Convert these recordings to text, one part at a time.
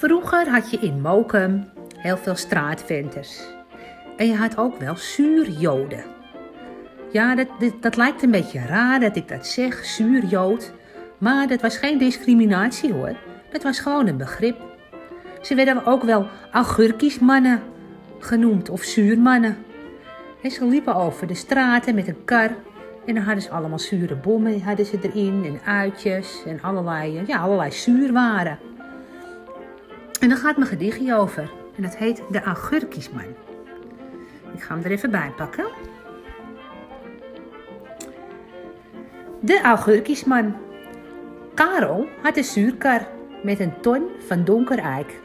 Vroeger had je in Mokum heel veel straatventers. En je had ook wel zuurjoden. Ja, dat, dat, lijkt een beetje raar dat ik dat zeg, zuurjood. Maar dat was geen discriminatie hoor. Dat was gewoon een begrip. Ze werden ook wel augurkiesmannen genoemd of zuurmannen. En ze liepen over de straten met een kar. En dan hadden ze allemaal zure bommen hadden ze erin en uitjes en allerlei, ja, allerlei zuurwaren. En dan gaat mijn gedichtje over. En dat heet De Augurkiesman. Ik ga hem er even bij pakken. De Augurkiesman. Karel had een zuurkar met een ton van donker eik.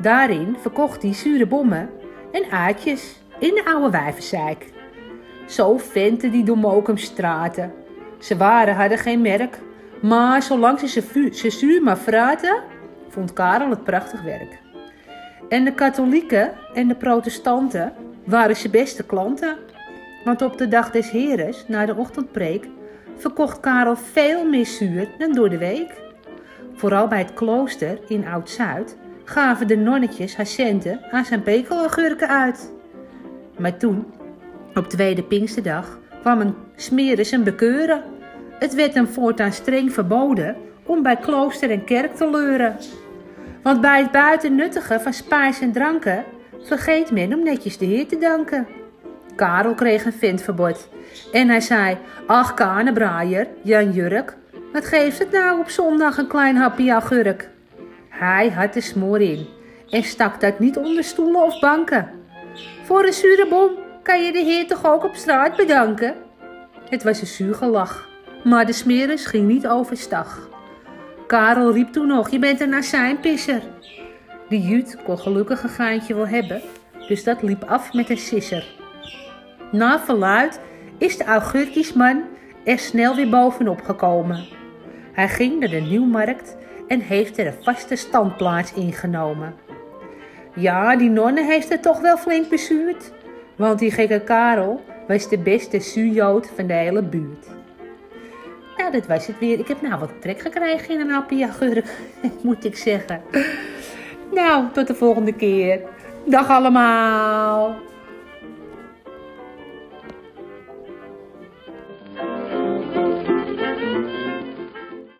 Daarin verkocht hij zure bommen en aardjes in de oude wijvenzeik. Zo venten die door Mokumstraten. Ze waren hadden geen merk, maar zolang ze ze zuur maar fraten, vond Karel het prachtig werk. En de katholieken en de protestanten waren zijn beste klanten. Want op de dag des heres, na de ochtendpreek, verkocht Karel veel meer zuur dan door de week. Vooral bij het klooster in Oud-Zuid gaven de nonnetjes haar centen aan zijn pekelagurken uit. Maar toen, op tweede Pinksterdag, kwam een smeris en bekeuren. Het werd hem voortaan streng verboden om bij klooster en kerk te leuren. Want bij het buitennuttige van spijs en dranken vergeet men om netjes de Heer te danken. Karel kreeg een ventverbod en hij zei, ach kanebraaier, Jan Jurk, wat geeft het nou op zondag een klein hapje augurk? Hij had de smoor in en stak dat niet onder stoelen of banken. Voor een zure bom kan je de heer toch ook op straat bedanken? Het was een zuur gelach, maar de smeris ging niet overstag. Karel riep toen nog, je bent een azijnpisser. De jut kon gelukkig een gaantje wel hebben, dus dat liep af met een sisser. Na verluid is de augurkiesman er snel weer bovenop gekomen. Hij ging naar de Nieuwmarkt en heeft er een vaste standplaats ingenomen. Ja, die nonne heeft het toch wel flink bezuurd, want die gekke Karel was de beste zuurjood van de hele buurt. Dat was het weer. Ik heb nou wat trek gekregen in een appie agurk, moet ik zeggen. Nou, tot de volgende keer. Dag allemaal.